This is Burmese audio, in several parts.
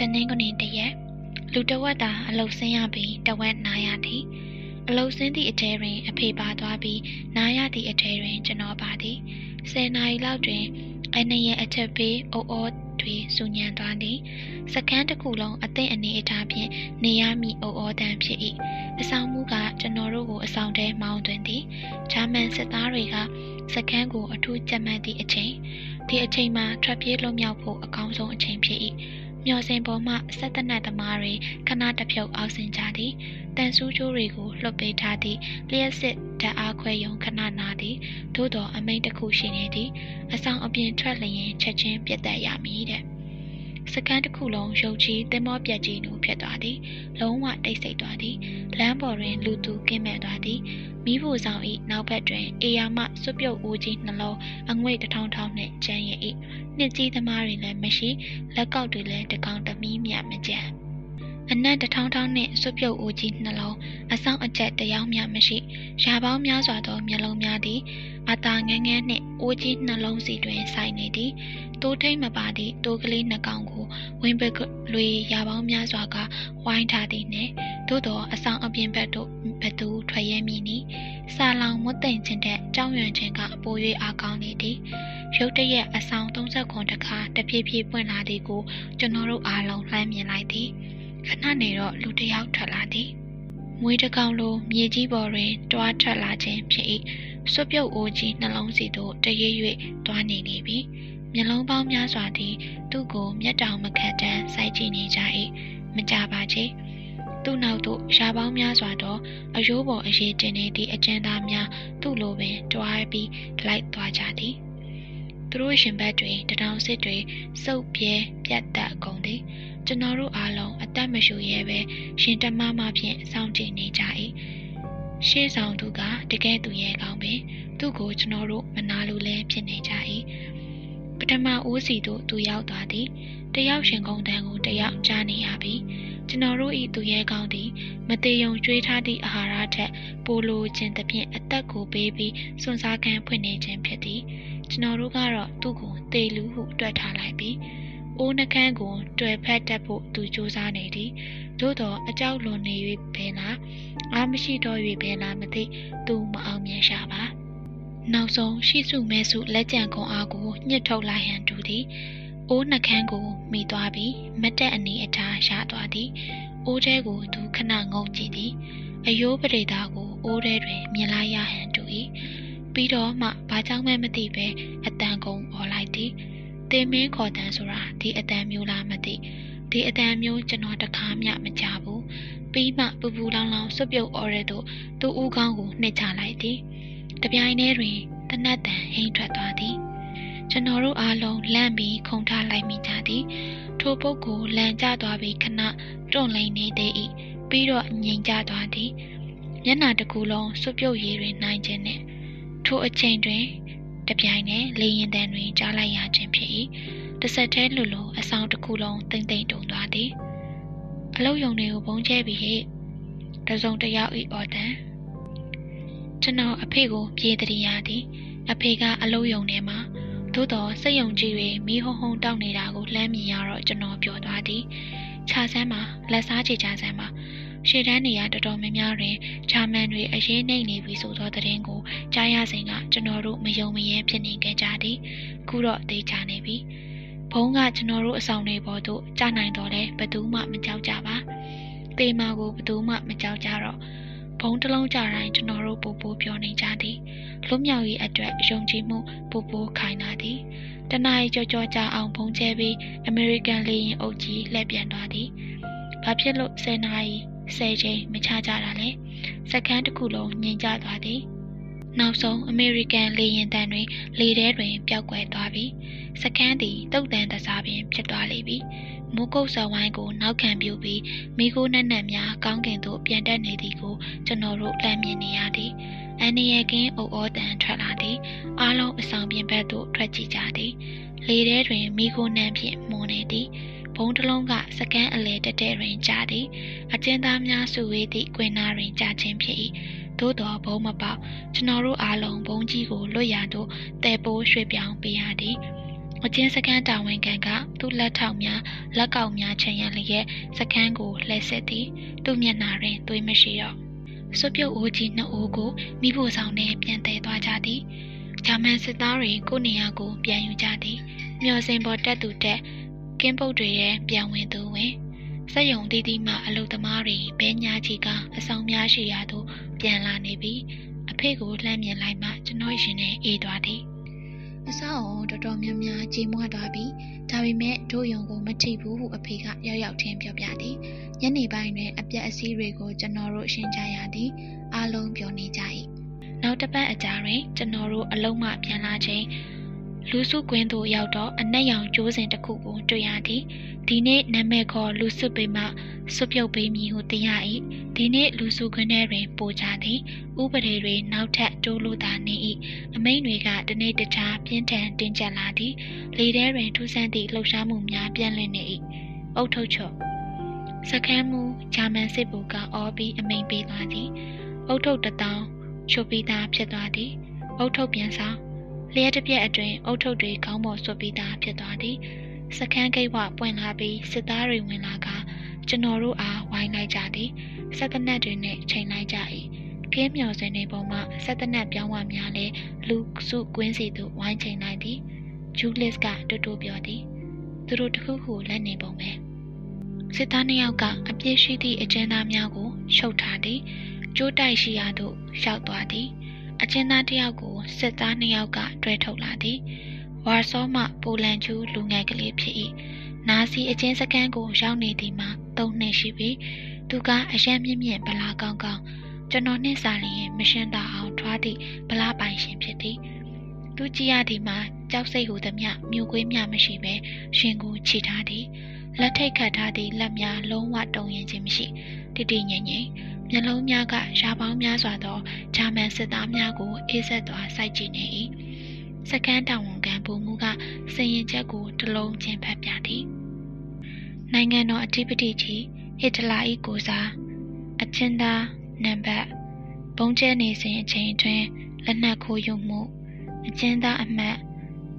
တနင်္ဂနွေတရက်လူတဝက်သာအလုတ်ဆင်းရပြီးတဝက်နာရသည်အလုတ်ဆင်းသည့်အထဲတွင် အဖေပါသွားပြီးနာရသည့်အထဲတွင် ကျွန်တော်ပါသည်ဆယ်နာရီလောက်တွင်အနရဲ့အထက်ပေးအိုအိုတွေစူညံသွားသည်စကန်းတစ်ခုလုံးအသင့်အနေအထားဖြင့်နေရမည်အိုအိုတန်ဖြစ်၏အဆောင်မှုကကျွန်တော်တို့ကိုအဆောင်ထဲမောင်းသွင်းသည်ဂျာမန်စစ်သားတွေကစကန်းကိုအထူးကြက်မှတ်သည့်အချိန်ဒီအချိန်မှာထွက်ပြေးလွတ်မြောက်ဖို့အကောင်းဆုံးအချိန်ဖြစ်၏ မျော်စင်ပေါ်မှဆက်တနတ်သမားတွေခဏတဖြုတ်အောက်ဆင်းကြသည်တန်ဆူးကျိုးတွေကိုလွှတ်ပေးထားသည့်လျှက်စစ်ဓာတ်အားခွဲယုံခဏနာသည်သို့တော်အမိန့်တစ်ခုရှိနေသည်အဆောင်အပြင်ထွက်လျင်ချက်ချင်းပြတ်သက်ရမည်တဲ့ စကန်တစ်ခုလုံးရုပ်ကြီးသင်္ဘောပြက်ကြီးနူဖြစ်သွားသည်လုံးဝတိတ်ဆိတ်သွားသည်လမ်းပေါ်တွင်လူသူကင်းမဲ့သွားသည်မိဖို့ဆောင်၏နောက်ဘက်တွင်အေယာမစွပြုတ်ဦးကြီးနှလုံးအငွေ့တထောင်ထောင်နှင့်ကျန်းရ၏နှစ်ကြီးသမားတွေလည်းမရှိလက်ကောက်တွေလည်းတကောင်တမီးမြမကြံ အနက်တထောင်ထောင်နှင့်စွပြုတ်ဦးကြီးနှလုံးအဆောင်အကျက်တယောက်မျှမရှိရာပေါင်းများစွာသောမျက်လုံးများသည်အသာငန်းငန်းနှင့်အိုးကြီးနှလုံးစီတွင်ဆိုင်နေသည်တိုးထိတ်မပါသည့်တိုးကလေးနှကောင်ကိုဝင်းပကလွေရာပေါင်းများစွာကဝိုင်းထားသည်နှင့်သို့သောအဆောင်အပြင်ဘက်သို့ဘသူထွက်ရဲမည်နီစာလောင်မွတ်သိမ့်ခြင်းတဲ့ကြောင်းရွံခြင်းကပို၍အားကောင်းနေသည်ရုတ်တရက်အဆောင်30ခွန်တခါတပြေးပြေးပွင့်လာသည်ကိုကျွန်တော်တို့အားလုံးလှမ်းမြင်လိုက်သည် ခဏနေတော့လူတစ်ယောက်ထွက်လာသည်မွေးတကောင်လိုမြေကြီးပေါ်တွင်တွားထွက်လာခြင်းဖြစ်၏စွပြုတ်အိုးကြီးနှလုံးစီသို့တရွေ့၍တွားနေနေပြီမျက်လုံးပေါင်းများစွာသည်သူ့ကိုမျက်တောင်မခတ်တမ်းစိုက်ကြည့်နေကြ၏မကြပါချေသူ့နောက်သို့ရှားပေါင်းများစွာသောအယိုးပေါ်အရေးတင်နေသည့်အကျဉ်းသားများသူ့လိုပင်တွားပြီးလိုက်သွားကြသည် သူတို့ရှင်ဘက်တွင်တထောင်စစ်တွေစုပ်ပြဲပြတ်တက်ကုန်သည်ကျွန်တော်တို့အားလုံးအသက်မရှူရဲပဲရှင်တမမဖြင့်စောင့်ကြည့်နေကြ၏ရှေ့ဆောင်သူကတကယ်သူရဲ့ကောင်းပင်သူ့ကိုကျွန်တော်တို့မနာလိုလဲဖြစ်နေကြ၏ပထမဦးစီတို့သူရောက်သွားသည်တယောက်ရှင်ကုန်းတန်းကိုတယောက်ကြားနေရပြီကျွန်တော်တို့ဤသူရဲကောင်းသည်မသေးယုံကျွေးထားသည့်အာဟာရထက်ပိုလိုခြင်းသဖြင့်အသက်ကိုပေးပြီးစွန့်စားခံဖွင့်နေခြင်းဖြစ်သည် ကျွန်တော်တို့ကတော့သူ့ကိုသေလူဟုတွက်ထားလိုက်ပြီးအိုးနှကန်းကိုတွေ့ဖက်တတ်ဖို့သူစူးစမ်းနေသည်သို့တော့အကြောက်လွန်နေ၍ပင်လားအားမရှိတော့၍ပင်လားမသိသူမအောင်မြင်ရှာပါနောက်ဆုံးရှိစုမဲစုလက်ကြံခွန်အားကိုညှစ်ထုတ်လိုက်ဟန်တူသည်အိုးနှကန်းကိုမိသွားပြီးမတ်တက်အနေအထားရသွားသည်အိုးထဲကိုသူခဏငုံကြည့်သည်အယိုးပရိသာကိုအိုးထဲတွင်မြင်လိုက်ရဟန်တူ၏ ပြီးတော့မှဘာကြောင့်မှမသိပဲအတန်ကုန်អော်လိုက်သည်တင်မင်းခေါ်တန်ဆိုတာဒီအတန်မျိုးလားမသိဒီအတန်မျိုးကျွန်တော်တခါမှမကြဘူးပြီးမှပူပူလောင်လောင်စွပ်ပြုတ်អော်ရဲတို့သူ့ဦးကောင်းကိုနှိမ့်ချလိုက်သည်တပြိုင်တည်းတွင်တနတ်တန်ဟိမ့်ထွက်သွားသည်ကျွန်တော်တို့အားလုံးလန့်ပြီးခုန်ထားလိုက်မိကြသည်ထိုပုဂ္ဂိုလ်လန်ကျသွားပြီးခဏတွန့်လိန်နေသေး၏ပြီးတော့ငြိမ်ကျသွားသည်မျက်နှာတစ်ခုလုံးစွပ်ပြုတ်ရည်တွင်နိုင်ခြင်းနှင့် ထိုအချိန်တွင်တပြိုင်တည်းလေရင်တန်တွင်ကြားလိုက်ရခြင်းဖြစ်၏တစ်ဆက်တည်းလူလိုအဆောင်တစ်ခုလုံးတိမ်တိမ်တုံသွားသည်အလုတ်ယုံတွေကိုဘုံကျဲပြီးဟဲ့တစုံတယောက်ဤအော်တန်ကျွန်တော်အဖေကိုပြေးတရရသည်အဖေကအလုတ်ယုံထဲမှာသို့တော်စိတ်ယုံကြည်တွေမီးဟုံဟုံတောက်နေတာကိုလှမ်းမြင်ရတော့ကျွန်တော်ပျော်သွားသည်ခြာဆန်းမှာလက်စားချေချဆန်းမှာ ရှေ့တန်းနေရတော်တော်များများတွင်ဂျာမန်တွေအရေးနှိမ့်နေပြီဆိုသောသတင်းကိုကြားရစဉ်ကကျွန်တော်တို့မယုံမယဲဖြစ်နေကြသည်ခုတော့သိချနေပြီဘုံကကျွန်တော်တို့အဆောင်တွေပေါ်သို့ကြားနိုင်တော့လဲဘသူမှမကြောက်ကြပါတေမာကိုဘသူမှမကြောက်ကြတော့ဘုံတစ်လုံးကြတိုင်းကျွန်တော်တို့ပူပူပြောနေကြသည်လွတ်မြောက်ရေးအတွက်ယုံကြည်မှုပူပူခိုင်လာသည်တနအီကြောကြောကြအောင်ဘုံကျဲပြီးအမေရိကန်လေယာဉ်အုပ်ကြီးလှည့်ပြန်သွားသည်ဘာဖြစ်လို့10နာရီ 10ချိန်မချကြတာလဲစက္ကန့်တစ်ခုလုံးငြိမ်ကျသွားသည်နောက်ဆုံးအမေရိကန်လေယာဉ်တန်တွင်လေထဲတွင်ပျောက်ကွယ်သွားပြီးစကန်းသည်တုတ်တန်တစားပင်ဖြစ်သွားလေပြီမူကုတ်ဆဝိုင်းကိုနောက်ခံပြုပြီးမိခိုးနက်နက်များကောင်းကင်သို့ပြန်တက်နေသည်ကိုကျွန်တော်တို့လမ်းမြင်နေရသည်အန်နီယကင်းအုပ်အောတန်ထွက်လာသည်အားလုံးအဆောင်ပြင်ဘက်သို့ထွက်ကြည့်ကြသည်လေထဲတွင်မိခိုးနှံဖြင့်မွန်နေသည် ဘုံတစ်လုံးကစကန်းအလဲတက်တဲ့တွင်ကြာသည်အကျဉ်းသားများစုဝေးသည့်ကွင်နာတွင်ကြာခြင်းဖြစ်၏သို့တော်ဘုံမပေါကျွန်တော်တို့အားလုံးဘုံကြီးကိုလွတ်ရသို့တဲပိုးရွှေ့ပြောင်းပေးရသည်အချင်းစကန်းတာဝန်ခံကသူ့လက်ထောက်များလက်ကောက်များချင်ရလျက်စကန်းကိုလှည့်ဆက်သည်သူ့မျက်နှာတွင်သွေးမရှိတော့စွပြုတ်အိုးကြီးနှစ်အိုးကိုမိဖို့ဆောင်နဲ့ပြန်သည်သွားကြသည်ဂျာမန်စစ်သားတွေကိုနေရာကိုပြန်ယူကြသည်မျော်စင်ပေါ်တက်သူတက် ကင်းပုတ်တွေရဲ့ပြန်ဝင်သူဝင်စက်ယုံတီးတီးမှအလုသမားတွေဘဲညာကြီးကအဆောင်များရှိရာသို့ပြန်လာနေပြီးအဖေကိုလှမ်းမြင်လိုက်မှကျွန်တော်ရှင်နဲ့အေးသွားသည်အဆောက်အုံတော်တော်များများကြေမွသွားပြီးဒါပေမဲ့တို့ယုံကိုမထိဘူးဟုအဖေကရောက်ရောက်ထင်းပြောပြသည်ညနေပိုင်းတွင်အပြက်အစည်းတွေကိုကျွန်တော်တို့ရှင်းကြရသည်အားလုံးပြောနေကြ၏နောက်တစ်ပတ်အကြာတွင်ကျွန်တော်တို့အလုံးမပြန်လာချိန် လူစုကွင်းသို့ရောက်တော့အနက်ရောင်ကျိုးစင်တစ်ခုကိုတွေ့ရသည်ဒီနေ့နာမည်ခေါ်လူစုပေမှစွပြုတ်ပေးမည်ဟုသိရ၏ဒီနေ့လူစုခွင်းထဲတွင်ပို့ကြသည်ဥပဒေတွေနောက်ထပ်တိုးလို့သာနေ၏အမိန်တွေကတနေ့တခြားပြင်းထန်တင်းကျပ်လာသည်လေထဲတွင်ထူးဆန်းသည့်လှုပ်ရှားမှုများပြန့်လွင့်နေ၏အုတ်ထုတ်ချော့စကမ်းမှုဂျာမန်စစ်ဗိုလ်ကအော်ပြီးအမိန်ပေးသွားသည်အုတ်ထုတ်တထောင်ချုပ်ပြီးသားဖြစ်သွားသည်အုတ်ထုတ်ပြန်ဆောင် လျှက်တစ်ပြက်အတွင်အုတ်ထုတ်တွေခေါင်းပေါ်ဆွပြီးသားဖြစ်သွားသည်စခန်းဂိတ်ဝပွင့်လာပြီးစစ်သားတွေဝင်လာကကျွန်တော်တို့အားဝိုင်းလိုက်ကြသည်စက်တနက်တွေနဲ့ချိန်လိုက်ကြ၏ကင်းမြော်စင်တွေပေါ်မှာစက်တနက်ပြောင်းဝများလဲလူစုကွင်းစီသို့ဝိုင်းချိန်လိုက်သည်ဂျူလစ်ကတူတူပြောသည်သူတို့တခုခုလက်နေပုံပဲစစ်သားနှစ်ယောက်ကအပြစ်ရှိသည့်အကျဉ်းသားများကိုရှုပ်ထားသည်ကျိုးတိုက်ရှိရာသို့ရောက်သွားသည် အကျဉ်းသားတစ်ယောက်ကိုစစ်သားနှစ်ယောက်ကတွဲထုတ်လာသည်ဝါဆောမှပိုလန်ကျူးလူငယ်ကလေးဖြစ်၏နာစီအချင်းစကန်းကိုရောက်နေသည်မှာ၃နှစ်ရှိပြီသူကအယံမြင့်မြင့်ဗလာကောင်းကောင်းကျွန်တော်နှင့်စာလျင်မရှင်းတာအောင်ထွားသည့်ဗလာပိုင်ရှင်ဖြစ်သည်သူကြည့်ရသည်မှာကြောက်စိတ်ဟူသည်မြမြို့ကွေးမြမရှိဘဲရှင်ကိုခြိထားသည်လက်ထိတ်ခတ်ထားသည့်လက်များလုံးဝတုံရင်ခြင်းမရှိတိတိငြိမ်ငြိမ် မျက်လုံးများကရာပေါင်းများစွာသောဂျာမန်စစ်သားများကိုအေးဆက်စွာစိုက်ကြည့်နေ၏စကန်းတောင်ဝန်ခံဗိုလ်မှူးကစင်ရင်ချက်ကိုတလုံးချင်းဖတ်ပြသည်နိုင်ငံတော်အဓိပတိကြီးဟစ်တလာ၏ကိုစားအချင်းသားနံပါတ်ဘုံကျဲနေစဉ်အချိန်အတွင်းလက်နက်ခိုးယူမှုအချင်းသားအမှတ်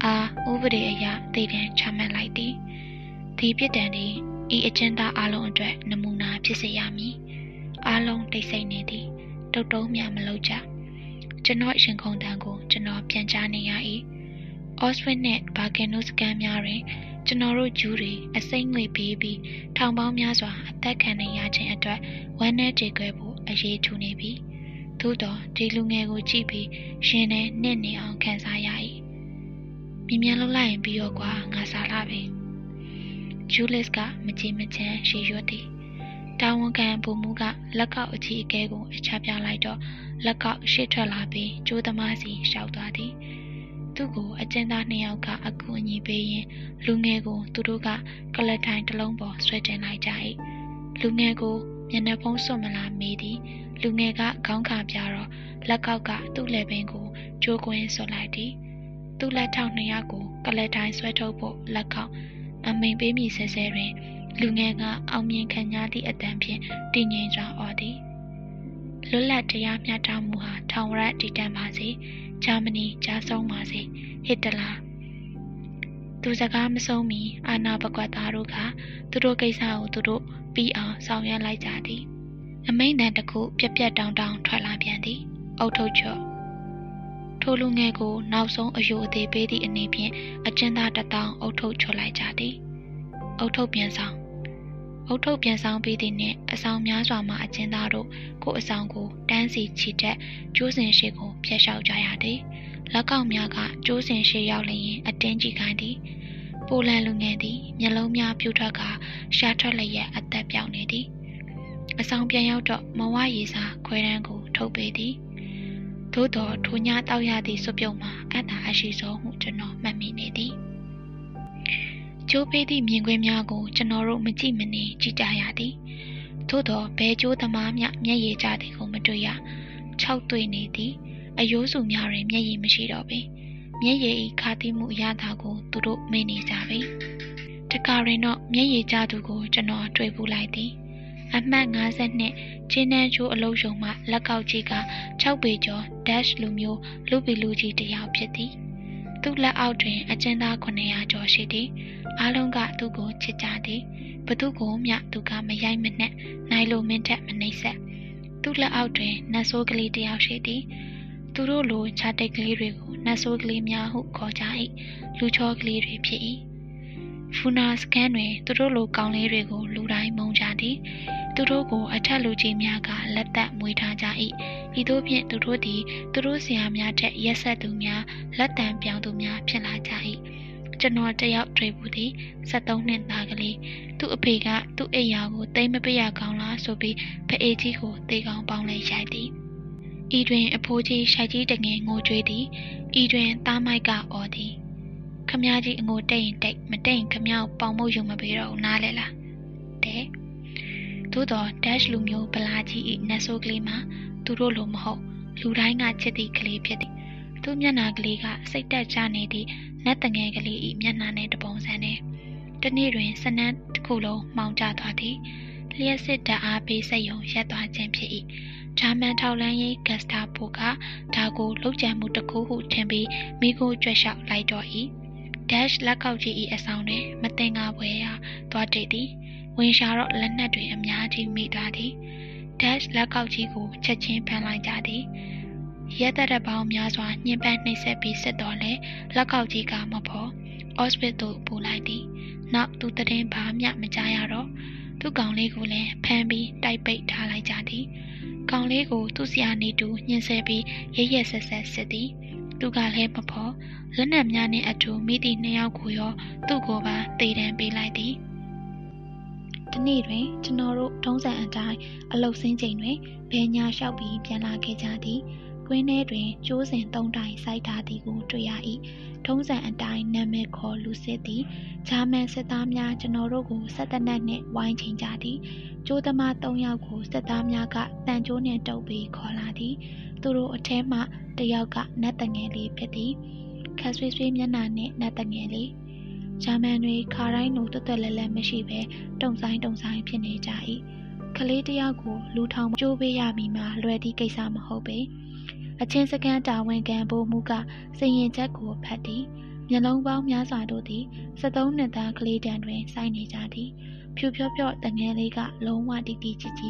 အားဥပဒေအရတည်တံချမှတ်လိုက်သည်ဒီပြစ်ဒဏ်သည်ဤအချင်းသားအလုံးအတွက်နမူနာဖြစ်စေရမည် အားလုံးတိတ်ဆိတ်နေသည်တုတ်တုံးမြမလုပ်ကြကျွန်တော်ရှင်ခုံတန်းကိုကျွန်တော်ပြန်ကြားနေရ၏အော့စဝစ်နဲ့ဘာကင်နိုစကန်များတွင်ကျွန်တော်တို့ဂျူးတွေအစိမ့်ငွေပေးပြီးထောင်ပေါင်းများစွာအသက်ခံနေရခြင်းအတွက်ဝမ်းနည်းကြေကွဲဖို့အရေးထူနေပြီသို့တော့ဒီလူငယ်ကိုကြည့်ပြီးရှင်နဲ့နှစ်နေအောင်ခံစားရ၏မြင်မြန်လှုပ်လိုက်ရင်ပြီးတော့ကွာငါစားလာပြီဂျူလစ်ကမကြည်မချမ်းရှေရွတ်သည် တာဝန်ခံဗိုလ်မှူးကလက်ကောက်အကြီးအကဲကိုအချပြလိုက်တော့လက်ကောက်ရှေ့ထွက်လာပြီးကျိုးသမားစီရှောက်သွားသည်သူ့ကိုအကျဉ်းသားနှစ်ယောက်ကအကူအညီပေးရင်လူငယ်ကိုသူတို့ကကလထိုင်တစ်လုံးပေါ်ဆွဲတင်လိုက်ကြ၏လူငယ်ကိုမျက်နှာဖုံးစွန့်မလာမေးသည်လူငယ်ကခေါင်းခါပြတော့လက်ကောက်ကသူ့လက်ပင်ကိုကျိုးကွင်းဆွလိုက်သည်သူ့လက်ထောက်နှစ်ယောက်ကိုကလထိုင်ဆွဲထုတ်ဖို့လက်ကောက်အမိန်ပေးမိဆဲဆဲတွင် လူငယ်ကအောင်မြင်ခံရသည့်အတန်ဖြင့်တည်ငြိမ်စွာအော်သည်လွတ်လပ်တရားမျှတမှုဟာထောင်ဝရတည်တံ့ပါစေဂျာမနီကြားဆုံးပါစေဟစ်တလာသူစကားမဆုံးမီအာနာပကွက်သားတို့ကသူတို့ကိစ္စကိုသူတို့ပြီးအောင်ဆောင်ရွက်လိုက်ကြသည်အမိန်တန်တစ်ခုပြက်ပြက်တောင်တောင်ထွက်လာပြန်သည်အုတ်ထုတ်ချော့ထိုလူငယ်ကိုနောက်ဆုံးအယိုအသေးပေးသည့်အနေဖြင့်အကျဉ်းသားတထောင်အုတ်ထုတ်ချော်လိုက်ကြသည်အုတ်ထုတ်ပြန်ဆောင် အုတ်ထုတ်ပြန်ဆောင်ပြီးသည့်နှင့်အဆောင်များစွာမှအကျဉ်းသားတို့ကိုအဆောင်ကိုတန်းစီချီတက်ကျိုးစင်ရှိကိုဖျက်လျှောက်ကြရသည်လက်ကောက်များကကျိုးစင်ရှိရောက်လျင်အတင်းကြီးခိုင်းသည်ပိုလန်လူငယ်သည်မျက်လုံးများပြူထွက်ကရှာထွက်လျက်အသက်ပြောင်းနေသည်အဆောင်ပြန်ရောက်တော့မဝရေစာခွဲတန်းကိုထုတ်ပေးသည်သို့တော်ထိုညတောက်ရသည့်စွပြုံမှာအတ္တအရှိဆုံးဟုကျွန်တော်မှတ်မိနေသည် ကျိုးပေးသည့်မြင်ကွင်းများကိုကျွန်တော်တို့မကြည့်မနေကြည့်ကြရသည်သို့သောဘဲကျိုးသမားများမျက်ရည်ကျသည်ကိုမတွေ့ရခြောက်သွေးနေသည်အယိုးစုများတွင်မျက်ရည်မရှိတော့ပေမျက်ရည်ဤခါတိမှုအရသာကိုသူတို့မေ့နေကြပြီတကာရင်တော့မျက်ရည်ကျသူကိုကျွန်တော်တွေ့ပူလိုက်သည်အမှတ်52ကျင်းနှန်းချိုးအလုံးယုံမှလက်ကောက်ကြီးက6ပေကျော် dash လူမျိုးလူပီလူကြီးတယောက်ဖြစ်သည် သူ့လက်အောက်တွင် အကျဉ်းသား900ကျော်ရှိသည်အားလုံးကသူ့ကိုချစ်ကြသည်ဘသူကိုမျှသူကမရိုက်မနှက်နိုင်လိုမင်းထက်မနှိမ့်ဆက်သူ့လက်အောက်တွင်နတ်ဆိုးကလေးတစ်ယောက်ရှိသည်သူတို့လိုခြားတိတ်ကလေးတွေကိုနတ်ဆိုးကလေးများဟုခေါ်ကြ၏လူချောကလေးတွေဖြစ်၏ဖူနာစကန်တွင်သူတို့လိုကောင်းလေးတွေကိုလူတိုင်းမုန်းကြသည် သူတို့ကိုအထက်လူကြီးများကလက်သက်မွေးထားကြ၏ ဤသို့ဖြင့်သူတို့သည်သူတို့ဆရာများထက်ရက်ဆက်သူများလက်တံပြောင်းသူများဖြစ်လာကြ၏ကျွန်တော်တယောက်တွေ့ဘူးသည်73နှစ်သားကလေးသူ့အဖေကသူ့အိယာကိုတိမ်မပေးရကောင်းလားဆိုပြီးဖအေးကြီးကိုတေကောင်းပေါင်းလဲရိုက်သည်ဤတွင်အဖိုးကြီးရှိုက်ကြီးတငယ်ငိုကြွေးသည်ဤတွင်သားမိုက်ကအော်သည်ခမကြီးအငိုတိတ်ရင်တိတ်မတိတ်ရင်ခမကိုပေါင်မှုယူမပေးတော့ဘူးနားလဲလားတဲ့သို့တော့ dash လူမျိုးဗလာကြီးဤနတ်ဆိုးကလေးမှာ သူတို့လိုမဟုတ်လူတိုင်းကချစ်သည့်ကလေးဖြစ်သည်သူ့မျက်နှာကလေးကစိတ်တက်ကြနေသည့်နတ်တငယ်ကလေးဤမျက်နှာနှင့်တပုံစံနဲ့တနေ့တွင်စနန်းတစ်ခုလုံးမှောင်ကျသွားသည်လျှက်စစ်တအားပေးစိတ်ယုံရက်သွားခြင်းဖြစ်၏ဂျာမန်ထောက်လန်းရေးဂက်စတာဖိုကဒါကိုလှုပ်ကြံမှုတစ်ခုဟုထင်ပြီးမိကိုကြွက်လျှောက်လိုက်တော့၏ dash လက်ကောက်ကြီး၏အဆောင်တွင်မတင်ကားပွဲရာသွားတည်သည်ဝင်ရှာတော့လက်နက်တွေအများကြီးမိသွားသည် dash လက်ကောက်ကြီးကိုချက်ချင်းဖမ်းလိုက်ကြသည်ရဲတပ်တပ်ပေါင်းများစွာညှဉ်းပန်းနှိပ်စက်ပြီးစစ်တော်လဲလက်ကောက်ကြီးကမဖော်အော့စပစ်သို့ပို့လိုက်သည်နောက်သူတည်င်းဘာမျှမကြားရတော့သူ့ကောင်လေးကိုလည်းဖမ်းပြီးတိုက်ပိတ်ထားလိုက်ကြသည်ကောင်လေးကိုသူ့ဆရာနေတူညှင်းဆဲပြီးရရဆက်ဆက်စစ်သည်သူကလည်းမဖော်လက်နက်များနှင့်အတူမိသည့်နှစ်ယောက်ကိုရောသူ့ကိုပါတေတံပေးလိုက်သည် ဒီနေ့တွင်ကျွန်တော်တို့ထုံးစံအတိုင်းအလုတ်စင်းချိန်တွင်ဘဲညာလျှောက်ပြီးပြန်လာခဲ့ကြသည်ကွင်းထဲတွင်ကျိုးစင်သုံးတိုင်စိုက်ထားသည်ကိုတွေ့ရ၏ထုံးစံအတိုင်းနာမည်ခေါ်လူစစ်သည်ဂျာမန်စစ်သားများကျွန်တော်တို့ကိုဆက်တနက်နှင့်ဝိုင်းချိန်ကြသည်ကျိုးသမား၃ယောက်ကိုစစ်သားများကတန်ကျိုးနှင့်တုပ်ပြီးခေါ်လာသည်သူတို့အထဲမှတယောက်ကနတ်တငယ်လေးဖြစ်သည်ခက်ဆွေးဆွေးမျက်နှာနှင့်နတ်တငယ်လေး ဂျာမန်တွေခါတိုင်းလိုတွတ်တွတ်လဲလဲမရှိဘဲတုံဆိုင်တုံဆိုင်ဖြစ်နေကြ၏ကလေးတယောက်ကိုလူထောင်ကျိုးပေးရမည်မှာလွယ်သည့်ကိစ္စမဟုတ်ပေအချင်းစကန်တာဝန်ခံဖို့မူကစင်ရင်ချက်ကိုဖတ်သည်မျက်လုံးပေါင်းများစွာတို့သည်73နှစ်သားကလေးတန်တွင်စိုက်နေကြသည်ဖြူဖြော့ဖြော့တငယ်လေးကလုံးဝတီတီချီချီ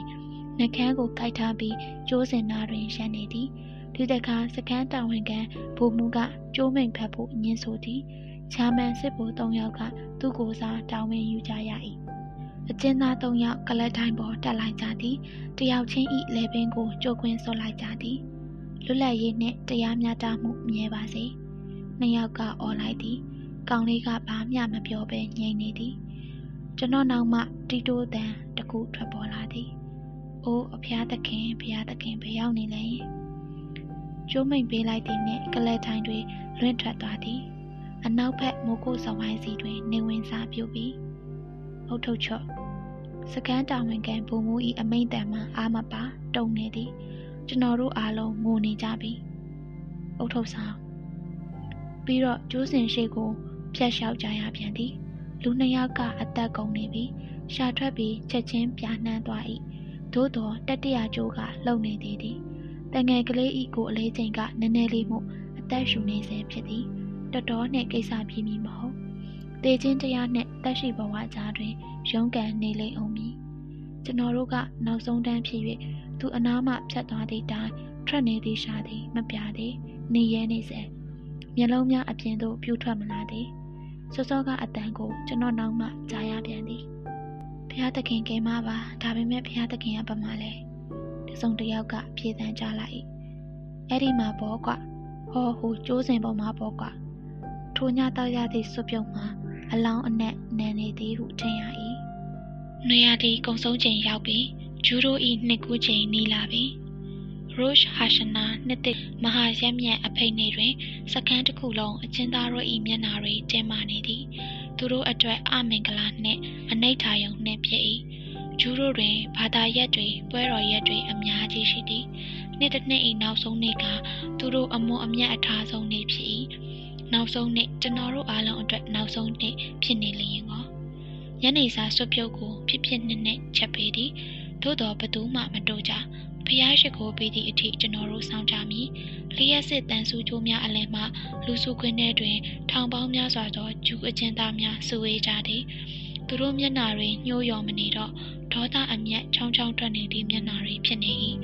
နှကန်းကိုကိုက်ထားပြီးကျိုးစင်နာတွင်ရှမ်းနေသည်ဒီတခါစကန်းတာဝန်ခံဗိုလ်မှူးကကျိုးမိန်ဖတ်ဖို့ညှင်းဆိုသည် ချာမန်စစ်ဗိုလ်၃ယောက်ကသူ့ကိုယ်စားတောင်းဝင်ယူကြရ၏အကျဉ်းသား၃ယောက်ကလတ်တိုင်းပေါ်တက်လိုက်ကြသည်တယောက်ချင်းဤလေပင်ကိုကြိုးကွင်းဆွလိုက်ကြသည်လွတ်လပ်ရေးနှင့်တရားမျှတမှုမြဲပါစေနှစ်ယောက်ကအော်လိုက်သည်ကောင်လေးကဘာမျှမပြောဘဲငြိမ်နေသည်ကျွန်တော်နောက်မှတီတိုးတန်တခုထွက်ပေါ်လာသည်အိုးအဖျားသခင်ဖျားသခင်ဘယ်ရောက်နေလဲကျိုးမိန်ပေးလိုက်သည်နှင့်ကလဲထိုင်တွေလွင့်ထွက်သွားသည် အနောက်ဘက်မိုးကုတ်ဆောင်ဝိုင်းစီတွင် နေဝင်စားပြုပြီးအုတ်ထုတ်ချော့စကန်းတာဝန်ခံဘုံမူ၏အမိန့်တန်မှအာမပါတုံနေသည် ကျွန်တော်တို့အားလုံးငိုနေကြပြီအုတ်ထုတ်ဆောင်ပြီးတော့ကျိုးစင်ရှိကိုဖျက်လျှောက်ကြရပြန်သည် လူနှစ်ယောက်ကအသက်ကုန်နေပြီရှာထွက်ပြီးချက်ချင်းပြာနှမ်းသွား၏သို့တော်တတိယကျိုးကလုံနေသေးသည်တငယ်ကလေးဤကိုအလေးချိန်ကနည်းနည်းလေးမှုအသက်ရှူနေစေဖြစ်သည် တော်တော်နှင့်ကိစ္စပြင်းမည်မဟုတ်တေချင်းတရားနှင့်တက်ရှိဘဝကြားတွင်ရုန်းကန်နေလိမ့်အောင်မည်ကျွန်တော်တို့ကနောက်ဆုံးတန်းဖြစ်၍သူအနားမှဖြတ်သွားသည့်တိုင်ထွက်နေသည့်ရှာသည်မပြသည်နေရဲနေစေမျက်လုံးများအပြင်သို့ပြူထွက်မလာသည်စောစောကအတန်ကိုကျွန်တော်နောက်မှကြားရပြန်သည်ဖះသခင်ကဲမပါဒါပေမဲ့ဖះသခင်ကပမာလဲတစုံတစ်ယောက်ကဖြေသန်းကြလိုက်အဲ့ဒီမှာပေါ့ကွဟောဟိုကျိုးစင်ပေါ်မှာပေါ့ကွ ထိုညတောက်ရသည့်စွပြုံမှာအလောင်းအနက်နန်နေသည်ဟုထင်ရ၏။နေရာဒီကုံဆုံးချိန်ရောက်ပြီးဂျူရိုဤနှစ်ကူးချိန်နီးလာပြီ။ Rosh Hashanah နှစ်တစ်မဟာရက်မြတ်အဖိတ်နေ့တွင် စကန်းတစ်ခုလုံးအချင်းသားတို့၏မျက်နာတွေကျင်းမာနေသည်။သူတို့အတွက်အမင်္ဂလာနှင့်အနိဋ္ဌာယုံနှင့်ဖြစ်၏။ဂျူရိုတွင်ဘာသာရက်တွေပွဲတော်ရက်တွေအများကြီးရှိသည်။နှစ်တစ်နှစ်၏နောက်ဆုံးနေ့ကသူတို့အမွန်အမြတ်အထားဆုံးနေ့ဖြစ်၏။ နောက်ဆုံးနေ့ကျွန်တော်တို့အားလုံးအတွက်နောက်ဆုံးနေ့ဖြစ်နေလျင်ကောညနေစာစွပ်ပြုတ်ကိုဖြစ်ဖြစ်နှစ်နှစ်ချက်ပေးသည်သို့တော်ဘသူမှမတိုးကြဖျားရှိခိုးပေးသည့်အထိကျွန်တော်တို့ဆောင်ကြမည်လျှက်စစ်တန်ဆူချိုးများအလယ်မှလူစုခွင်းထဲတွင် ထောင်ပေါင်းများစွာသောဂျူအကျဉ်းသားများစုဝေးကြသည်သူတို့မျက်နှာတွေညှိုးယော်မနေတော့ဒေါသအမျက်ချောင်းချောင်းထွက်နေသည့်မျက်နှာတွေဖြစ်နေ၏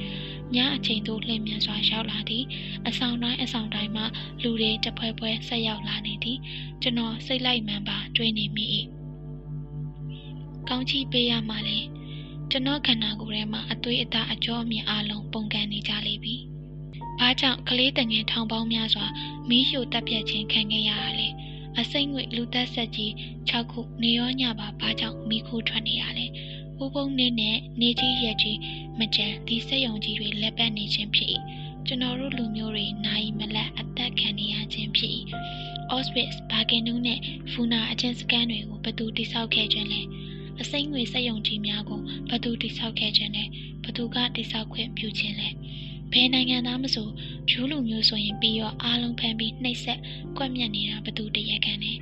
ညအချိန်သို့လှည့်မြန်စွာရောက်လာသည်အဆောင်တိုင်းအဆောင်တိုင်းမှလူတွေတဖွဲဖွဲဆက်ရောက်လာနေသည်ကျွန်တော်စိတ်လိုက်မှန်ပါတွေးနေမိ၏ကောင်းချီးပေးရမှလဲကျွန်တော်ခန္ဓာကိုယ်ထဲမှာအသွေးအသားအကြောအမြင်အလုံးပုံကန်နေကြလိမ့်ပြီ။ဘာကြောင့်ကလေးတငယ်ထောင်ပေါင်းများစွာမီးရှို့တပ်ဖြတ်ခြင်းခံခဲ့ရတာလဲ။အစိမ့်ငွေလူသက်ဆက်ကြီး6ခုနေရောညပါဘာကြောင့်မီးခိုးထွက်နေရလဲ။ ဥပုံနေနဲ့နေကြီးရက်ကြီးမကြံဒီစက်ယုံကြီးတွေလက်ပတ်နေခြင်းဖြစ်၏။ကျွန်တော်တို့လူမျိုးတွေနိုင်မလက်အသက်ခံနေရခြင်းဖြစ်၏။ Auschwitz, Birkenau နဲ့ Funa အချင်းစကန်တွေကိုဘယ်သူတိစောက်ခဲ့ခြင်းလဲ။အစိမ့်ငွေစက်ယုံကြီးများကိုဘသူတိဆောက်ခဲ့ခြင်းလဲဘသူကတိဆောက်ခွင့်ပြုခြင်းလဲဘယ်နိုင်ငံသားမဆိုဖြူးလူမျိုးဆိုရင်ပြီးတော့အားလုံးဖမ်းပြီးနှိပ်စက်ကွက်မြက်နေတာဘသူတရက်ခံလဲ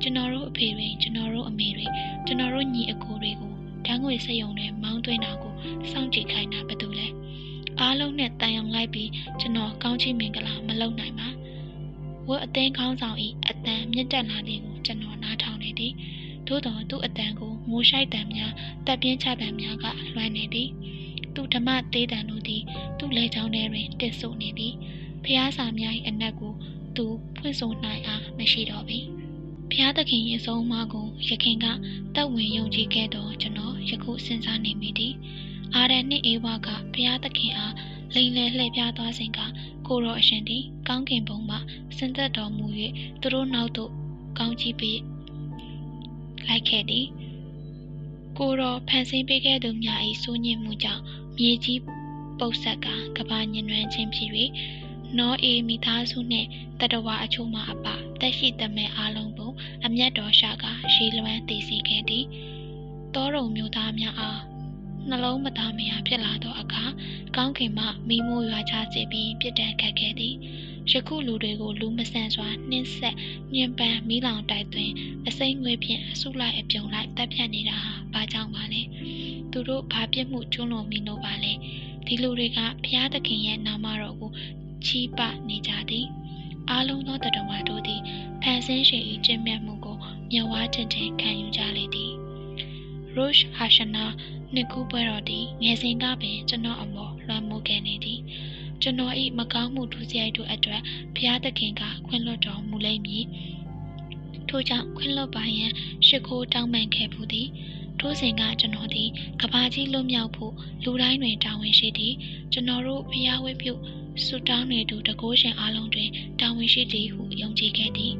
ကျွန်တော်တို့အဖေတွေကျွန်တော်တို့အမေတွေကျွန်တော်တို့ညီအကိုတွေကို ဓာတ်ငွေစက်ယုံနဲ့မောင်းသွင်းတာကိုစောင့်ကြည့်ခိုင်းတာဘသူလဲအားလုံးနဲ့တန်ရုံလိုက်ပြီးကျွန်တော်ကောင်းချီးမင်္ဂလာမလုပ်နိုင်ပါဝတ်အသိန်းခေါင်းဆောင်ဤအတန်မြင့်တက်လာတဲ့ကိုကျွန်တော်နားထောင်နေသည်သို့တော်သူ့အတန်ကိုငိုရှိုက်တံများတပ်ပြင်းချတံများကလွှမ်းနေသည်သူဓမ္မသေးတံတို့သည်သူ့လေချောင်းထဲတွင်တစ်ဆို့နေသည်ဖျားစာများ၏အနက်ကိုသူဖွင့်ဆိုနိုင်အားမရှိတော့ပေ ဖျားသခင်ရဲ့ဆုံးအမကိုရခင်ကတက်ဝင်ယုံကြည်ခဲ့တော့ကျွန်တော်ယခုစဉ်းစားနေမိသည်အာရန်နှင့်အေဝါကဖျားသခင်အားလိန်လေလှည့်ပြားသွားစဉ်ကကိုရောအရှင်သည်ကောင်းကင်ဘုံမှဆင်းသက်တော်မူ၍သူတို့နောက်သို့ကောင်းချီးပေးလိုက်ခဲ့သည်ကိုတော်ဖန်ဆင်းပေးခဲ့သူများ၏စိုးညစ်မှုကြောင့်မြေကြီးပုတ်ဆက်ကကဘာညင်နွမ်းခြင်းဖြစ်၍ နောအေမိသားစုနှင့်တတဝါအချို့မှအပတက်ရှိသမဲ့အားလုံးကိုအမျက်တော်ရှာကရေလွှမ်းတည်စေခဲ့သည်တောရုံမျိုးသားများအားနှလုံးမသားမယာဖြစ်လာသောအခါကောင်းကင်မှမိမိုးရွာချစေပြီးပြစ်ဒဏ်ခတ်ခဲ့သည်ယခုလူတွေကိုလူမဆန်စွာနှင်းဆက်ညှဉ်းပန်းမိလောင်တိုက်သွင်းအစိမ့်ငွေဖြင့်အဆုလိုက်အပြုံလိုက်တပ်ဖြတ်နေတာဟာဘာကြောင့်ပါလဲသူတို့ဘာပြစ်မှုကျူးလွန်မိလို့ပါလဲဒီလူတွေကဘုရားသခင်ရဲ့နာမတော်ကို ချီးပနေကြသည်အားလုံးသောတတဝါတို့သည်ဖန်ဆင်းရှင်၏ကျင့်မြတ်မှုကိုမျက်ဝါးချင်းချင်းခံယူကြလေသည် Rosh Hashanah နှစ်ခုပွဲတော်သည်ငယ်စဉ်ကပင်ကျွန်တော်အမော်လွှမ်းမိုးခဲ့နေသည်ကျွန်တော်၏မကောင်းမှုဒုစရိုက်တို့အတွက်ဘုရားသခင်ကခွင့်လွှတ်တော်မူလိမ့်မည်ထို့ကြောင့်ခွင့်လွှတ်ပါရန်ရှ िख ိုးတောင်းပန်ခဲ့ဘူးသည်ထို့စဉ်ကကျွန်တော်သည်ကဘာကြီးလွတ်မြောက်ဖို့လူတိုင်းတွင်တာဝန်ရှိသည်ကျွန်တော်တို့ဘုရားဝိပု ဆုတောင်းနေသူတကိုးရှင်အလုံးတွင်တာဝန်ရှိသည်ဟုယုံကြည်ခဲ့သည်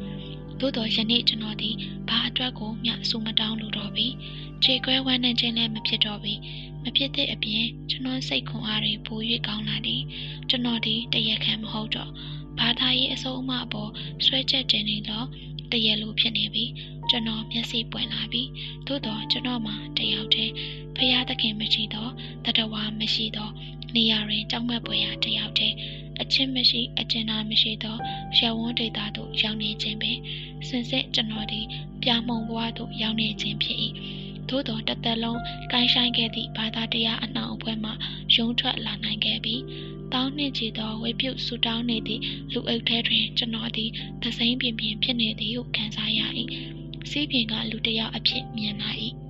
သို့တော်ယနေ့ကျွန်တော်သည်ဘာအတွက်ကိုမျှဆုမတောင်းလိုတော့ပြီခြေခွဲဝမ်းနဲ့ခြင်းလည်းမဖြစ်တော့ပြီမဖြစ်တဲ့အပြင်ကျွန်တော်စိတ်ခွန်အားတွေပို၍ကောင်းလာသည်ကျွန်တော်ဒီတရခံမဟုတ်တော့ဘာသာရေးအဆုံးအမအပေါ်ဆွဲချက်တင်နေတော့တရလိုဖြစ်နေပြီကျွန်တော်မျက်စိပွင့်လာပြီသို့တော့ကျွန်တော်မှတယောက်တည်းဖရာသခင်မရှိတော့တတဝါမရှိတော့ နေရာတွင်ကြောက်မက်ပွေရာတယောက်တည်းအချင်းမရှိအကျဉ်းသားမရှိတော့ရဝန်းဒေတာသို့ရောက်နေခြင်းပင်စင်စစ်ကျွန်တော်ဒီပြာမုံဘဝသို့ရောက်နေခြင်းဖြစ်၏သို့တော်တသက်လုံးကိုင်းဆိုင်ခဲ့သည့်ဘာသာတရားအနှောင်အဖွဲ့မှရုံးထွက်လာနိုင်ခဲ့ပြီးတောင်းနှင့်ချီသောဝေပြုဆူတောင်းနေသည့်လူအုပ်ထဲတွင်ကျွန်တော်သည်သစိမ့်ပြင်းပြင်းဖြစ်နေသည်ဟုခံစားရ၏စီးပြင်ကလူတစ်ယောက်အဖြစ်မြင်လာ၏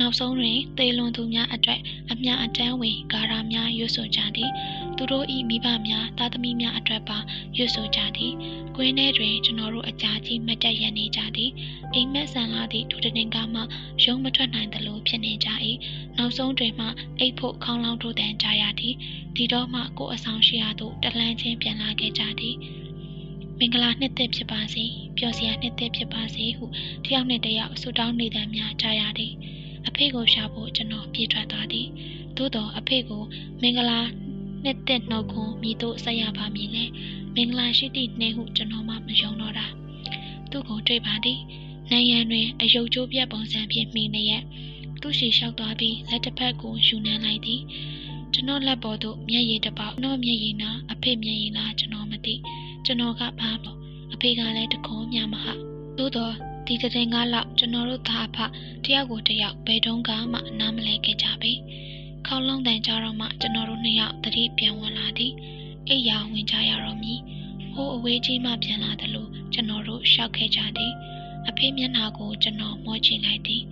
နောက်ဆုံးတွင်သေလွန်သူများအတွက်အမြအတမ်းဝင်ဂါရများရွတ်ဆိုကြသည် သူတို့၏မိဘများသားသမီးများအတွက်ပါရွတ်ဆိုကြသည်ကွင်းထဲတွင်ကျွန်တော်တို့အကြာကြီးမတက်ရနေကြသည်အိမ်မက်ဆန်လာသည့်ဒုတရင်ကမှရုံမထွက်နိုင်သလိုဖြစ်နေကြ၏နောက်ဆုံးတွင်မှအိတ်ဖို့ခေါင်းလောင်းထိုးတန်ကြရသည်ဒီတော့မှကိုယ်အဆောင်ရှိရာသို့တလန်းချင်းပြန်လာခဲ့ကြသည်မင်္ဂလာနှစ်သက်ဖြစ်ပါစေပျော်စရာနှစ်သက်ဖြစ်ပါစေဟုတယောက်နဲ့တယောက်ဆုတောင်းနေတဲ့များကြားရသည် အဖေကိုရှာဖို့ကျွန်တော်ပြေးထွက်သွားသည်သို့တော်အဖေကိုမင်္ဂလာနှစ်သက်နှုတ်ခွန်းမိတို့ဆက်ရပါမည်လေမင်္ဂလာရှိသည့်နှင်းဟုကျွန်တော်မှမယုံတော့တာသူ့ကိုတွေ့ပါသည်နိုင်ရန်တွင်အယုတ်ကျိုးပြတ်ပုံစံဖြင့်မိနေရက်သူ့ရှိလျှောက်သွားပြီးလက်တစ်ဖက်ကိုယူနှမ်းလိုက်သည်ကျွန်တော်လက်ပေါ်သို့မျက်ရည်တစ်ပေါက်တော့မျက်ရည်နာအဖေမျက်ရည်လားကျွန်တော်မသိကျွန်တော်ကဘာလို့အဖေကလည်းတခုံးမြမဟာသို့တော့ ဒီတဲ့ငါလောက်ကျွန်တော်တို့သားအဖတယောက်ကိုတယောက်ဘယ်တုန်းကမှနားမလဲခဲ့ကြပေခေါလုံးတန်ကြတော့မှကျွန်တော်တို့နှစ်ယောက်တတိပြန်ဝင်လာသည်အိယာဝင်ကြရတော့မည်ဟိုအဝေးကြီးမှပြန်လာတယ်လို့ကျွန်တော်တို့ရှောက်ခဲ့ကြသည်အဖေမျက်နှာကိုကျွန်တော်မောကြည့်လိုက်သည်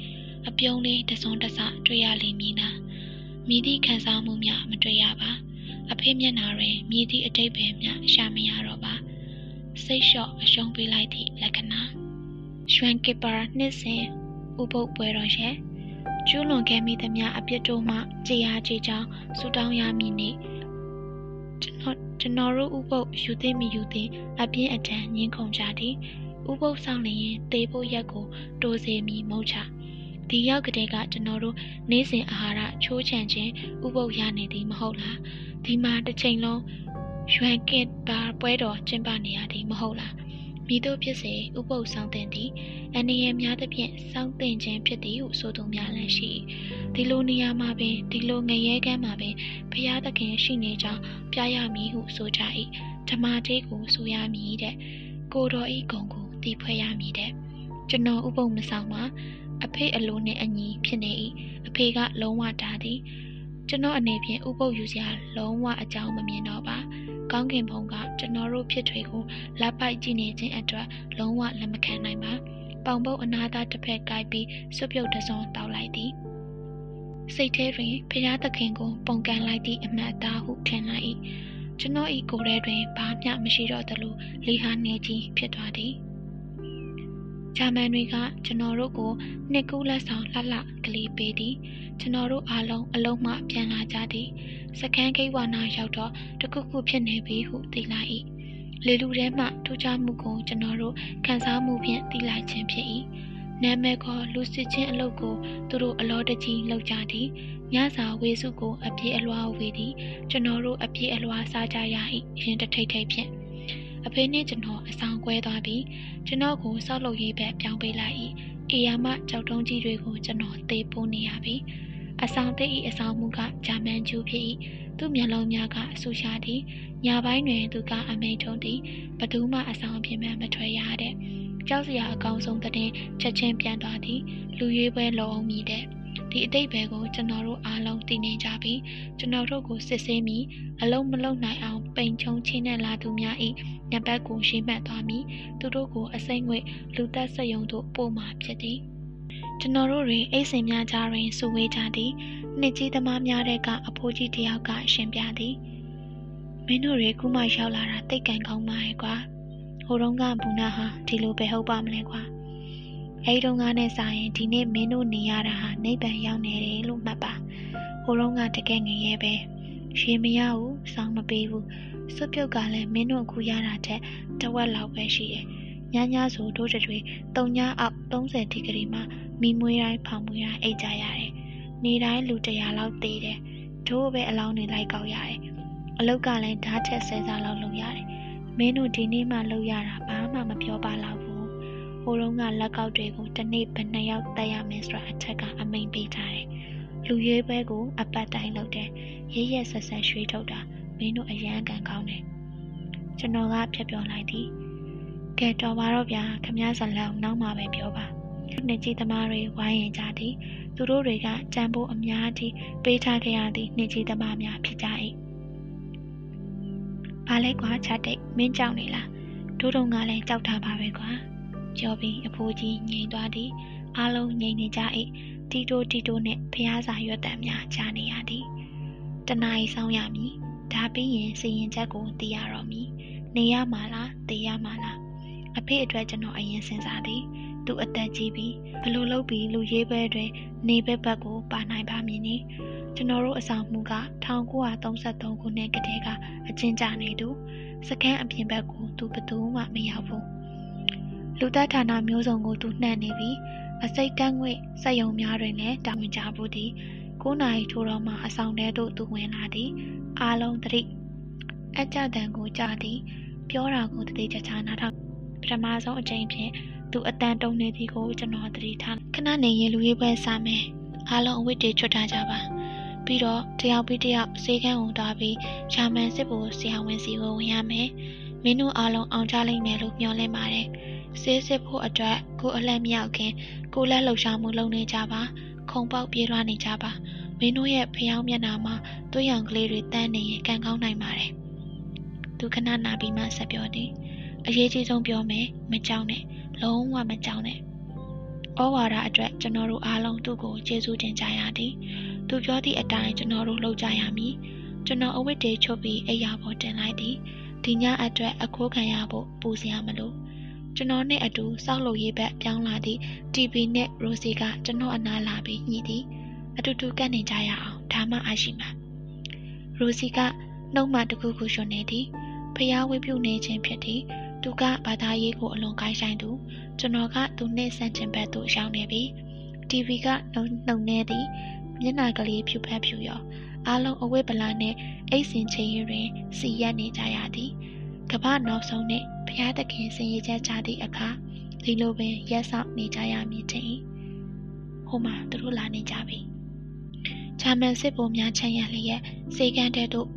အပြုံးလေးတစုံတစတွေ့ရလိမ့်မည်လားမိသည့်ခံစားမှုများမတွေ့ရပါအဖေမျက်နှာတွင်မြည်သည့်အတိတ်ပဲများရှာမရတော့ပါစိတ်လျှော့အရှုံးပေးလိုက်သည့်လက္ခဏာ ရွှန်ကီပါနှစ်စဉ်ဥပုပ်ပွဲတော်ရဲ့ကျူးလွန်ခဲ့မိသမျှအပြစ်တို့မှကြေအားကြေကြောင်းဆူတောင်းရမည်နှင့်ကျွန်တော်ကျွန်တော်တို့ဥပုပ်ယူသိမီယူသိအပြင်းအထန်ညှင်းခုန်ကြသည်ဥပုပ်ဆောင်လျင်တေးဖို့ရက်ကိုတိုးစေမီမုတ်ချဒီရောက်ကလေးကကျွန်တော်တို့နေ့စဉ်အာဟာရချိုးချံခြင်းဥပုပ်ရနေသည်မဟုတ်လားဒီမှာတစ်ချိန်လုံးရွှန်ကစ်ပါပွဲတော်ကျင်းပနေရသည်မဟုတ်လား မိတို့ဖြစ်စေဥပုပ်ဆောင်တင်သည်အနေရများသဖြင့်စောင့်တင်ခြင်းဖြစ်သည်ဟုဆိုသူများလည်းရှိဒီလိုနေရာမှာပင်ဒီလိုငရဲကမ်းမှာပင်ဘုရားသခင်ရှိနေကြောင်းပြရမည်ဟုဆိုကြ၏ဓမ္မတေးကိုဆိုရမည်တဲ့ကိုတော်ဤဂုံကိုတည်ဖွဲ့ရမည်တဲ့ကျွန်တော်ဥပုံမဆောင်မှာအဖေအလိုနှင့်အညီဖြစ်နေ၏အဖေကလုံးဝတားသည်ကျွန်တော်အနေဖြင့်ဥပုပ်ယူစရာလုံးဝအကြောင်းမမြင်တော့ပါ ကောင်းကင်ဘုံကကျွန်တော်တို့ဖြစ်ထွေကိုလက်ပိုက်ကြည့်နေခြင်းအတွက်လုံးဝလက်မခံနိုင်ပါပေါင်ပုတ်အနာသားတစ်ဖက်ကိုက်ပြီးစွပြုတ်တစုံတောက်လိုက်သည်စိတ်ထဲတွင်ဖျားသခင်ကို ပုံကန်လိုက်သည့်အမှတ်အသားဟုထင်လိုက်၏ကျွန်တော်ဤကိုယ်ထဲတွင်ဘာမျှမရှိတော့သလိုလီဟာနေကြီးဖြစ်သွားသည် ဂျာမန်တွေကကျွန်တော်တို့ကိုနှစ်ကူးလက်ဆောင်လှလှကလေးပေးသည်ကျွန်တော်တို့အားလုံးအလုံးမှပြန်လာကြသည်စကန်းဂိတ်ဝါနာရောက်တော့တခုခုဖြစ်နေပြီဟုသိလိုက်၏လေလူထဲမှထူးခြားမှုကိုကျွန်တော်တို့ခံစားမှုဖြင့်သိလိုက်ခြင်းဖြစ်၏နာမည်ခေါ်လူစစ်ချင်းအလုပ်ကိုသူတို့အလောတကြီးလုပ်ကြသည်ညစာဝေစုကိုအပြည့်အလွှာဝေသည်ကျွန်တော်တို့အပြည့်အလွှာစားကြရ၏ရင်တထိတ်ထိတ်ဖြင့် အဖေနှင့်ကျွန်တော်အဆောင်ကွဲသွားပြီးကျွန်တော်ကိုစောက်လုပ်ရေးဘက်ပြောင်းပေးလိုက်၏အေယာမကြောက်တုံးကြီးတွေကိုကျွန်တော်သေပိုးနေရပြီအဆောင်သိ၏အဆောင်မှုကဂျာမန်ကျူဖြစ်၏သူ့မျက်လုံးများကအဆူရှာသည်ညပိုင်းတွင်သူကအမိန်ထုံးသည်ဘသူမှအဆောင်အပြင်မှမထွက်ရတဲ့ကြောက်စရာအကောင်ဆုံးတဲ့ချက်ချင်းပြန်သွားသည်လူရွေးပွဲလုံအောင်မြည်တဲ့ ဒီအတိတ်ဘယ်ကိုကျွန်တော်တို့အားလုံးသိနေကြပြီးကျွန်တော်တို့ကိုစစ်ဆေးမိအလုံးမလုံးနိုင်အောင်ပိန်ချုံချင်းနဲ့လာသူများ၏ညဘက်ကိုရှင်းမှတ်သွားပြီးသူတို့ကိုအစိမ့်ငွေလူသက်စက်ယုံတို့ပို့မှဖြစ်သည်ကျွန်တော်တို့တွင်အိတ်စင်များကြားတွင်စုဝေးကြသည်နှစ်ကြီးသမားများတဲ့ကအဖိုးကြီးတယောက်ကရှင်ပြသည်မင်းတို့တွေခုမှရောက်လာတာတိတ်ကန်ကောင်းပါရဲ့ကွာဟိုတုန်းကဘူနာဟာဒီလိုပဲဟုတ်ပါမလဲကွာ အဲဒီတုန်းကနဲ့စာရင်ဒီနေ့မင်းတို့နေရတာဟာနိဗ္ဗာန်ရောက်နေတယ်လို့မှတ်ပါဟိုတုန်းကတကယ်ငရဲပဲရေမရဘူးစောင်းမပေးဘူးစွပြုတ်ကလည်းမင်းတို့အခုရတာတဲ့တဝက်လောက်ပဲရှိတယ်ညညဆိုတို့တွေတုံညအောက်30ဒီဂရီမှာမိမွေးတိုင်းဖောင်မွေးတိုင်းအိတ်ကြရတယ်နေတိုင်းလူ100လောက်သေးတယ်တို့ပဲအလောင်းတွေလိုက်ကောက်ရတယ်အလုတ်ကလည်းဓာတ်ချက်ဆဲစားလောက်လုပ်ရတယ်မင်းတို့ဒီနေ့မှလုပ်ရတာဘာမှမပြောပါလောက်ဘူး ဟိုတုန်းကလက်ကောက်တွေကိုတစ်နေ့ဘယ်နှစ်ယောက်တက်ရမယ်ဆိုတာအထက်ကအမိန်ပေးထားတယ်လူရွေးပွဲကိုအပတ်တိုင်းလုပ်တယ်ရရဆက်ဆက်ရွှေထုတ်တာမင်းတို့အရန်ကန်ကောင်းတယ်ကျွန်တော်ကဖြတ်ပြောလိုက်သည်ကဲတော်ပါတော့ဗျာခမည်းဇလန်နောက်မှပဲပြောပါနှစ်ကြီးသမားတွေဝိုင်းရင်ကြသည်သူတို့တွေကကြံဖို့အများကြီးပေးထားခဲ့ရသည့်နှစ်ကြီးသမားများဖြစ်ကြ၏။ဘာလဲကွာချက်တိတ်မင်းကြောက်နေလား။တို့တုံကလည်းကြောက်တာပါပဲကွာ။ ကြော်ပြီးအဖိုးကြီးငြိမ်သွားသည်။အားလုံးငြိမ်နေကြ၏။တီတိုတီတိုနဲ့ဖျားစာရွက်တံများကြားနေရသည်။တနားရီဆောင်ရမည်။ဒါပြီးရင်စီရင်ချက်ကိုသိရတော့မည်။နေရမှာလားသိရမှာလား။အဖေအတွက်ကျွန်တော်အရင်စဉ်းစားသည်။သူအသက်ကြီးပြီးဘလို့လုပ်ပြီးလူရေးပွဲတွင် နေဘက်ဘက်ကိုပါနိုင်ပါမည်နီကျွန်တော်တို့အဆောင်မှုက1933ခုနှစ်ကတည်းကအကျဉ်းချနေသူစကန်းအပြင်ဘက်ကိုသူဘသူမှမရောက်ဘူး လူသက်ဌာနမျိုးစုံကိုသူနှံ့နေပြီးအစိတ်တန်းငွေစက်ယုံများတွင်လည်းတာဝန်ကြဘူးသည်9နာရီထိုးတော့မှအဆောင်ထဲသို့သူဝင်လာသည်အားလုံးသတိအကြတန်ကိုကြားသည် ပြောတာကိုတတိချာချာနားထောင်ပထမဆုံးအကြိမ်ဖြင့်သူအတန်တုံနေသည်ကိုကျွန်တော်သတိထားခဏနေရင်လူရေးပွဲစမယ်အားလုံးအဝတ်တွေချွတ်ထားကြပါပြီးတော့တယောက်ပြီးတယောက်စေကန်းကိုသွားပြီးရှာမန်စစ်ဖို့ဆရာဝန်စီကိုဝင်ရမယ်မင်းတို့အားလုံးအောင်ကြလိမ့်မယ်လို့မျှော်လင့်ပါတယ် စေးစစ်ဖို့အတွက်ကိုအလှမ်းမြောက်ခင်ကိုလက်လှုပ်ရှားမှုလုပ်နေကြပါခုံပေါက်ပြေးလွှားနေကြပါမင်းတို့ရဲ့ဖျောင်းမျက်နှာမှာသွေးရောင်ကလေးတွေတန်းနေရင်ကံကောင်းနိုင်ပါတယ်သူခဏနာပြီးမှဆက်ပြောသည်အရေးကြီးဆုံးပြောမယ်မကြောက်နဲ့လုံးဝမကြောက်နဲ့ဩဝါဒအတွက်ကျွန်တော်တို့အားလုံးသူ့ကိုကျေးဇူးတင်ကြရသည်သူပြောသည့်အတိုင်းကျွန်တော်တို့လုပ်ကြရမည်ကျွန်တော်အဝတ်တွေချုပ်ပြီးအိယာပေါ်တင်လိုက်သည်ဒီညအတွက်အခိုးခံရဖို့ပူစရာမလို ကျွန်တော်နဲ့အတူစောက်လုပ်ရေးဘက်ပြောင်းလာသည့် TV နဲ့ Rosie ကကျွန်တော်အနားလာပြီးညှိသည်အတူတူကပ်နေကြရအောင်ဒါမှအရှိမှာ Rosie ကနှုတ်မှတခုခုရွှွနေသည်ဖျားဝေးပြုနေခြင်းဖြစ်သည်သူကဘာသာရေးကိုအလွန်ကိုင်းဆိုင်သူကျွန်တော်ကသူနှင့်ဆန့်ကျင်ဘက်သို့ရောက်နေပြီ TV ကနှုံနှုံနေသည်မျက်နှာကလေးဖြူဖက်ဖြူရောအားလုံးအဝတ်ပလာနှင့်အိတ်စင်ချင်းတွင်စီရက်နေကြရသည် ကမ္ဘာနောက်ဆုံးနှင့်ဘုရားသခင်စင်ရချက်ချသည့်အခါဒီလိုပင်ရက်ဆောင်နေကြရမည်တည်းဟိုမှာသူတို့လာနေကြပြီဂျာမန်စစ်ဗိုလ်များချမ်းရလျက်စေကန်းတဲ့တို့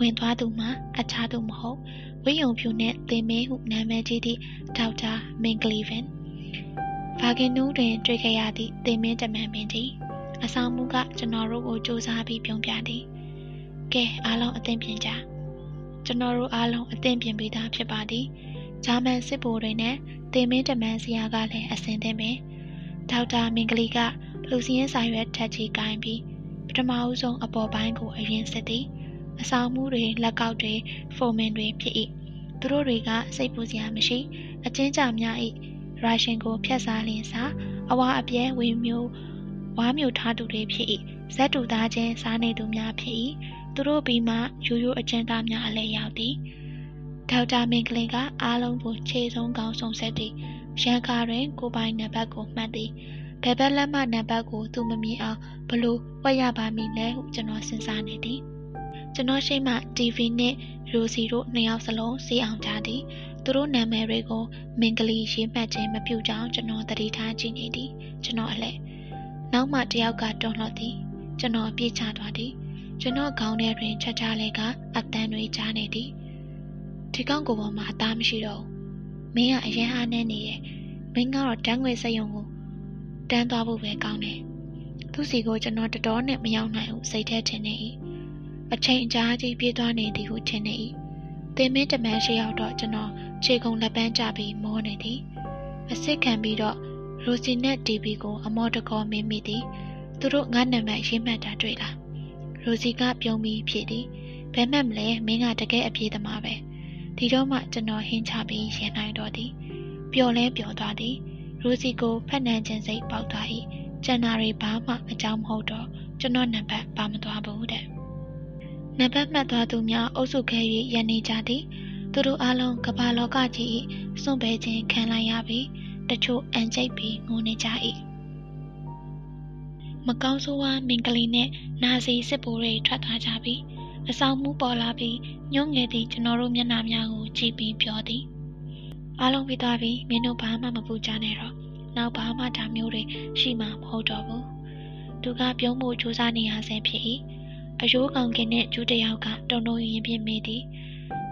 ဝင်သွားသူမှာအခြားသူမဟုတ်ဝိယုံဖြူနှင့်သင်မင်းဟုနာမည်ကြီးသည့်ဒေါက်တာမင်ကလီဗန်ဗာဂင်နူးတွင်တွေ့ခဲ့ရသည့်သင်မင်းတမန်ပင်သည်အဆောင်မှုကကျွန်တော်တို့ကိုစူးစမ်းပြီးပြုံးပြသည်ကဲအားလုံးအသင်ပြင်ကြ ကျွန်တော်တို့အားလုံးအသင်ပြင်ပြီးသားဖြစ်ပါသည်ဂျာမန်စစ်ဗိုလ်တွေနဲ့သင်မင်းတမန်စီယာကလည်းအစင်သင်ပင်ဒေါက်တာမင်္ဂလီကလူစင်းစာရွက်ထက်ချီကိုင်းပြီးပထမဦးဆုံးအပေါ်ပိုင်းကိုအရင်စစ်သည်အဆောင်မှုတွေလက်ကောက်တွေဖိုမင်တွေဖြစ်၏သူတို့တွေကစိတ်ပူစရာမရှိ အချင်းကြများ၏ရုရှင်ကိုဖျက်စားလင်းစာအဝါအပြဲဝေမျိုးဝါမျိုးထားသူတွေဖြစ်၏ဇက်တူသားချင်းစားနေသူများဖြစ်၏ သူတို့ပြီးမှရိုးရိုးအကျဉ်းသားများအလဲရောက်သည်ဒေါက်တာမင်္ဂလင်ကအားလုံးကိုခြေဆုံးကောင်းဆုံးဆက်သည်ရန်ကာတွင်ကိုပိုင်နံပါတ်ကိုမှတ်သည်ဘယ်ဘက်လက်မှနံပါတ်ကိုသူမမြင်အောင်ဘလို့ဝက်ရပါမည်လဲဟုကျွန်တော်စဉ်းစားနေသည်ကျွန်တော်ရှိမှ TV နဲ့ရိုစီတို့နှစ်ယောက်စလုံးစီအောင်ကြသည်သူတို့နာမည်တွေကိုမင်္ဂလီရေးမှတ်ခြင်းမပြုကြောင်းကျွန်တော်သတိထားကြည့်နေသည်ကျွန်တော်အလဲနောက်မှတယောက်ကတွန်းလှော်သည်ကျွန်တော်ပြေးချသွားသည် ကျွန်တော်ခေါင်းထဲတွင်ချက်ချလဲကအတန်တွေကြားနေသည်ဒီကောင်းကိုပေါ်မှာအသားမရှိတော့ဘူးမင်းကအရင်အားနေနေရဲ့မင်းကတော့တန်းငွေစက်ရုံကိုတန်းသွားဖို့ပဲကောင်းတယ်သူစီကိုကျွန်တော်တတော်နဲ့မရောက်နိုင်ဘူးစိတ်ထဲထင်နေ၏အချိန်အကြာကြီးပြေးသွားနေသည်ဟုထင်နေ၏သင်မင်းတမန်ရှိရောက်တော့ကျွန်တော်ခြေကုံလက်ပန်းကျပြီးမောနေသည်အစ်စ်ခံပြီးတော့ရိုစီနဲ့တီဗီကို အမော်တကောမင်းမိသည်သူတို့ငါနံပါတ်ရေးမှတ်တာတွေ့လား ရိုစီကပြုံးပြီးဖြေသည်ဘယ်မှမလဲမင်းကတကယ်အပြေးသမားပဲဒီတော့မှကျွန်တော်ဟင်းချပြီးရင်နိုင်တော့သည်ပျော်လဲပျော်သွားသည်ရိုစီကိုဖက်နှံခြင်းစိတ်ပေါက်သွား၏ကျန်နာတွေဘာမှအကြောင်းမဟုတ်တော့ကျွန်တော်နံပါတ်ပါမသွားဘူးတဲ့နံပါတ်မှတ်သွားသူများအုပ်စုခဲ၍ရန်နေကြသည်သူတို့အားလုံးကမ္ဘာလောကကြီး၏စွန့်ပယ်ခြင်းခံလိုက်ရပြီးတချို့အန်ကျိတ်ပြီးငိုနေကြ၏ မကောင်းဆိုးဝါးမင်္ဂလီနှင့်နာစီစစ်ဘိုးတွေထွက်သွားကြပြီးအဆောင်မှုပေါ်လာပြီးညှို့ငယ်သည့်ကျွန်တော်တို့မျက်နှာများကိုကြည့်ပြီးပြောသည်အားလုံးပြီးသွားပြီမင်းတို့ဘာမှမပူကြနဲ့တော့နောက်ဘာမှဒါမျိုးတွေရှိမှာမဟုတ်တော့ဘူးသူကပြုံးမှုစူးစမ်းနေရဆဲဖြစ်၏အယိုးကောင်ကင်နဲ့ကျူးတယောက်ကတုံတုံရင်ပြင်းမိသည်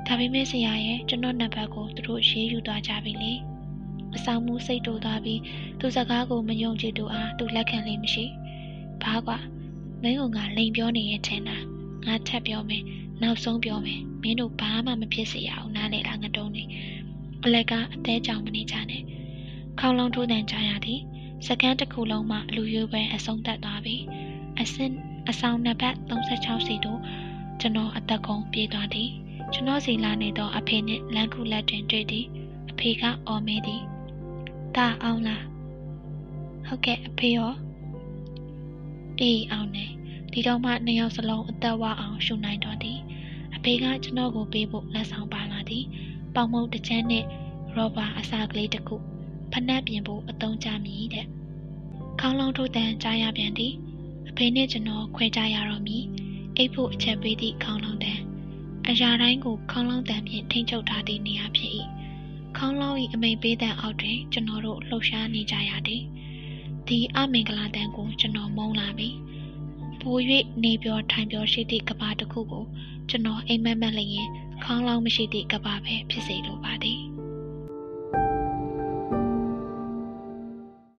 ဒါပေမဲ့ဆရာရဲ့ကျွန်တော်နံပါတ်ကိုသူတို့ရေးယူသွားကြပြီလေအဆောင်မှုစိတ်တူသွားပြီးသူစကားကိုမယုံကြည်သူအားသူလက်ခံလိမ့်မရှိဘာ ကွာမင်းကငါလိန်ပြောနေရဲ့ထင်တာငါထပ်ပြောမယ်နောက်ဆုံးပြောမယ်မင်းတို့ဘာမှမဖြစ်စေရအောင်နားလေလားငတုံးနေအလက်ကအသေးကြောင်မနေကြနဲ့ခေါင်းလုံးထိုးတန်ကြရသည်စကန်းတစ်ခုလုံးမှလူရွေးပွဲအဆုံးသတ်သွားပြီအစင်အဆောင်နံပါတ်36စီတို့ကျွန်တော်အသက်ကုန်ပြေးသွားသည်ကျွန်တော်စီလာနေသောအဖေနှင့်လမ်းခုလက်တွင်တွေ့သည်အဖေကအော်မေးသည်တာအောင်လားဟုတ်ကဲ့အဖေရော အေးအောင်နေဒီတော့မှနှစ်ယောက်စလုံးအသက်ဝအောင်ရှုနိုင်တော့သည်အဖေကကျွန်တော်ကိုပေးဖို့လက်ဆောင်ပါလာသည်ပေါင်မုတ်တစ်ချမ်းနဲ့ရောဘာအစာကလေးတစ်ခုဖနက်ပြင်ဖို့အသုံးချမည်တဲ့ခေါင်းလုံးထိုးတန်ကြားရပြန်သည်အဖေနဲ့ကျွန်တော်ခွဲကြရတော့မည်အိတ်ဖို့အချက်ပေးသည့်ခေါင်းလုံးတန်အရာတိုင်းကိုခေါင်းလုံးတန်ဖြင့်ထိမ့်ချုပ်ထားသည့်နေရာဖြစ်၏ခေါင်းလုံး၏အမိန်ပေးတဲ့အောက်တွင်ကျွန်တော်တို့လှုပ်ရှားနေကြရသည် ဒီအမင်္ဂလာတန်ကိုကျွန်တော်မုန်းလာပြီပို၍နေပြောထိုင်ပြောရှိသည့်ကဘာတစ်ခုကို ကျွန်တော်အိမ်မက်မက်လျင်ခေါင်းလောင်းမရှိသည့်ကဘာပဲဖြစ်စေလိုပါသည်